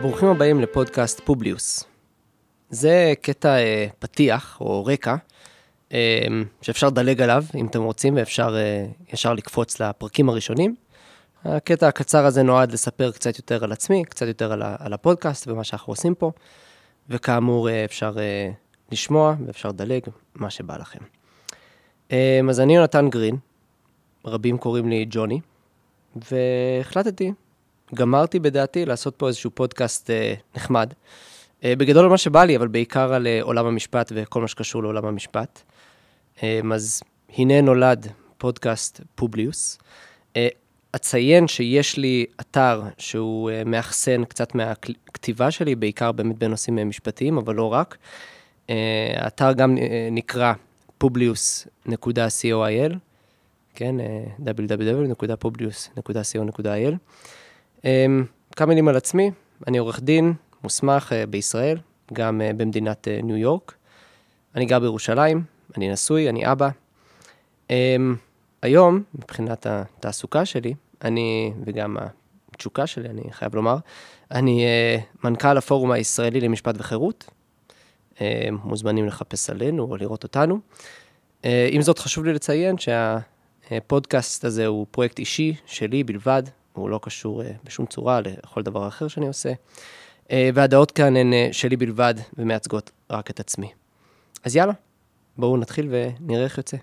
ברוכים הבאים לפודקאסט פובליוס. זה קטע אה, פתיח או רקע אה, שאפשר לדלג עליו אם אתם רוצים ואפשר אה, ישר לקפוץ לפרקים הראשונים. הקטע הקצר הזה נועד לספר קצת יותר על עצמי, קצת יותר על, על הפודקאסט ומה שאנחנו עושים פה, וכאמור אה, אפשר אה, לשמוע ואפשר לדלג, מה שבא לכם. אה, אז אני יונתן גרין, רבים קוראים לי ג'וני, והחלטתי גמרתי בדעתי לעשות פה איזשהו פודקאסט אה, נחמד. אה, בגדול על מה שבא לי, אבל בעיקר על אה, עולם המשפט וכל מה שקשור לעולם המשפט. אה, אז הנה נולד פודקאסט פובליוס. אה, אציין שיש לי אתר שהוא אה, מאחסן קצת מהכתיבה שלי, בעיקר באמת בנושאים אה, משפטיים, אבל לא רק. אה, האתר גם אה, נקרא publius.co.il, כן, אה, www.publius.co.il. אמ, כמה מילים על עצמי, אני עורך דין מוסמך אה, בישראל, גם אה, במדינת אה, ניו יורק. אני גר בירושלים, אני נשוי, אני אבא. אמ, היום, מבחינת התעסוקה שלי, אני, וגם התשוקה שלי, אני חייב לומר, אני מנכ"ל הפורום הישראלי למשפט וחירות. מוזמנים לחפש עלינו או לראות אותנו. עם זאת, חשוב לי לציין שהפודקאסט הזה הוא פרויקט אישי שלי בלבד, הוא לא קשור אה, בשום צורה לכל דבר אחר שאני עושה. אה, והדעות כאן הן אה, שלי בלבד ומייצגות רק את עצמי. אז יאללה, בואו נתחיל ונראה איך יוצא.